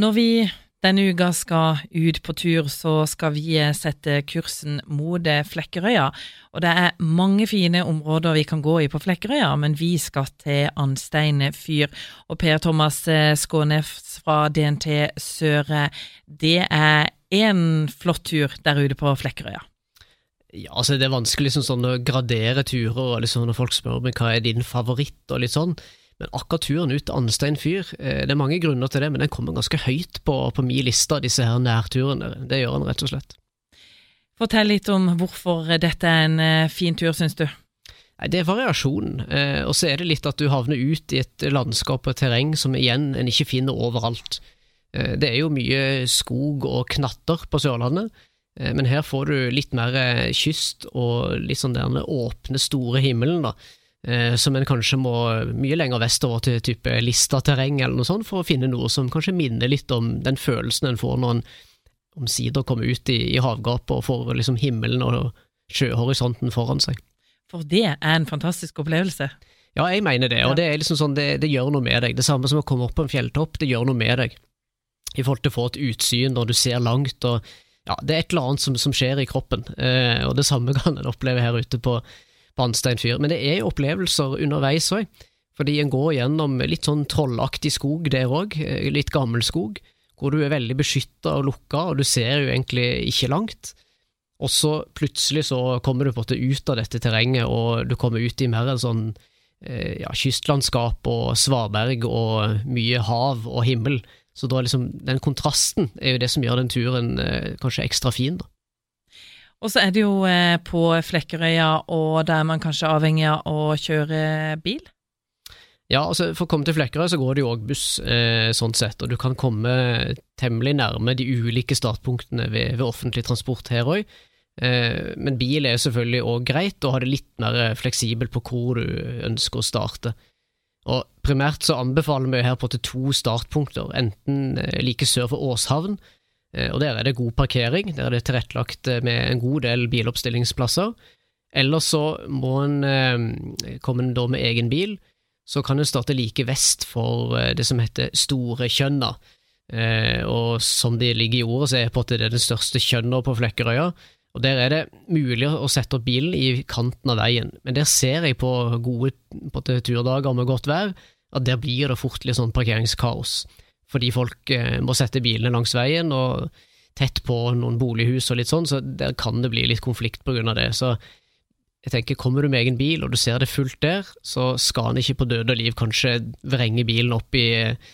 Når vi denne uka skal ut på tur, så skal vi sette kursen mot Flekkerøya. Og det er mange fine områder vi kan gå i på Flekkerøya, men vi skal til Anstein fyr. Og Per Thomas Skånes fra DNT Søre, det er en flott tur der ute på Flekkerøya. Ja, altså Det er vanskelig liksom, sånn, å gradere turer, liksom, når folk spør meg hva er din favoritt. og litt sånn. Men akkurat turen ut til Anstein fyr, eh, det er mange grunner til det, men den kommer ganske høyt på, på min liste av disse her nærturene. Det gjør den rett og slett. Fortell litt om hvorfor dette er en eh, fin tur, syns du? Det er variasjonen, eh, og så er det litt at du havner ut i et landskap og et terreng som igjen en ikke finner overalt. Det er jo mye skog og knatter på Sørlandet, men her får du litt mer kyst og litt sånn den åpne, store himmelen, da som en kanskje må mye lenger vestover til type Lista-terreng eller noe sånt, for å finne noe som kanskje minner litt om den følelsen en får når en omsider kommer ut i, i havgapet og får liksom himmelen og sjøhorisonten foran seg. For det er en fantastisk opplevelse. Ja, jeg mener det, og det liksom sånn, det, det gjør noe med deg. Det samme som å komme opp på en fjelltopp, det gjør noe med deg. I forhold til å få et utsyn når du ser langt, og ja, det er et eller annet som, som skjer i kroppen. Eh, og det samme kan en oppleve her ute på, Brannstein fyr. Men det er opplevelser underveis òg, fordi en går gjennom litt sånn trollaktig skog der òg, eh, litt gammel skog, hvor du er veldig beskytta og lukka, og du ser jo egentlig ikke langt. Og så plutselig så kommer du på en måte ut av dette terrenget, og du kommer ut i mer en sånn eh, ja, kystlandskap og svaberg og mye hav og himmel. Så da liksom den kontrasten er jo det som gjør den turen eh, kanskje ekstra fin, da. Og så er det jo eh, på Flekkerøya, og der er man kanskje avhengig av å kjøre bil? Ja, altså for å komme til Flekkerøy så går det jo òg buss, eh, sånn sett, og du kan komme temmelig nærme de ulike startpunktene ved, ved offentlig transport her òg. Eh, men bil er selvfølgelig òg greit, og har det litt mer fleksibelt på hvor du ønsker å starte. Og Primært så anbefaler vi her på til to startpunkter, enten eh, like sør for Åshavn, Eh, og Der er det god parkering, der er det tilrettelagt eh, med en god del biloppstillingsplasser. Eller så må en eh, komme da med egen bil, så kan en starte like vest for det som heter Store Kjønna. Og som det ligger i ordet, så er på at det er den største kjønna på Flekkerøya. Og Der er det mulig å sette opp bilen i kanten av veien, men der ser jeg på gode på turdager med godt vær at der blir det fort litt sånn parkeringskaos fordi folk eh, må sette bilene langs veien og tett på noen bolighus og litt sånn, så der kan det bli litt konflikt på grunn av det. Så jeg tenker, kommer du med egen bil og du ser det fullt der, så skal en ikke på døde og liv kanskje vrenge bilen opp i eh,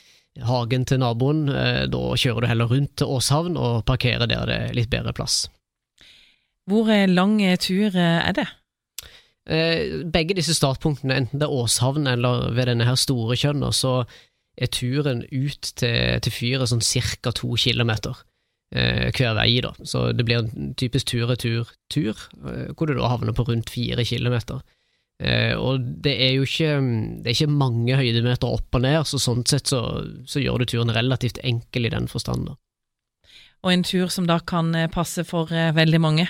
hagen til naboen. Eh, da kjører du heller rundt til Åshavn og parkerer der det er litt bedre plass. Hvor lang tur er det? Begge disse startpunktene, enten det er Åshavn eller ved denne her store Kjønna, så er turen ut til, til fyret sånn ca. to kilometer eh, hver vei, da. Så det blir en typisk tur-retur-tur, eh, hvor du da havner på rundt fire kilometer. Eh, og det er jo ikke, det er ikke mange høydemeter opp og ned, så sånn sett så, så gjør du turen relativt enkel i den forstand. da. Og en tur som da kan eh, passe for eh, veldig mange?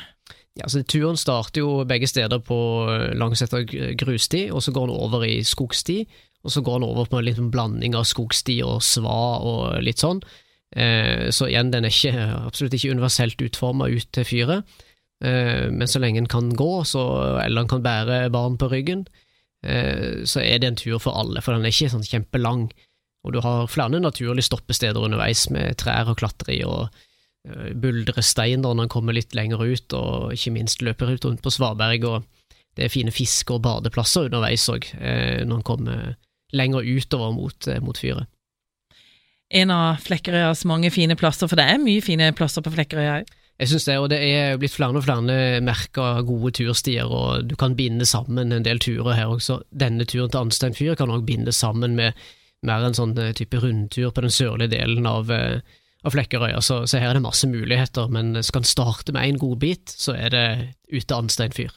Ja, så Turen starter jo begge steder på eh, langsetter grusti, og så går den over i skogsti og så går den over på en liten blanding av skogsti og sva og litt sånn. Eh, så igjen, den er ikke, absolutt ikke universelt utforma ut til fyret, eh, men så lenge en kan gå, så, eller en kan bære barn på ryggen, så er det en tur for alle, for den er ikke sånn kjempelang. Og du har flere naturlige stoppesteder underveis med trær å klatre i, og buldre steiner når en kommer litt lenger ut, og ikke minst løper ut rundt på svaberg, og det er fine fiske- og badeplasser underveis òg, når en kommer lenger utover mot, eh, mot fyret. En av Flekkerøyas mange fine plasser, for det er mye fine plasser på Flekkerøya òg? Jeg synes det, og det er blitt flere og flere merker gode turstier, og du kan binde sammen en del turer her også. Denne turen til Anstein fyr kan også binde sammen med mer en sånn eh, type rundtur på den sørlige delen av, eh, av Flekkerøya, så, så, her er det masse muligheter, men skal en starte med én godbit, så er det ute Anstein fyr.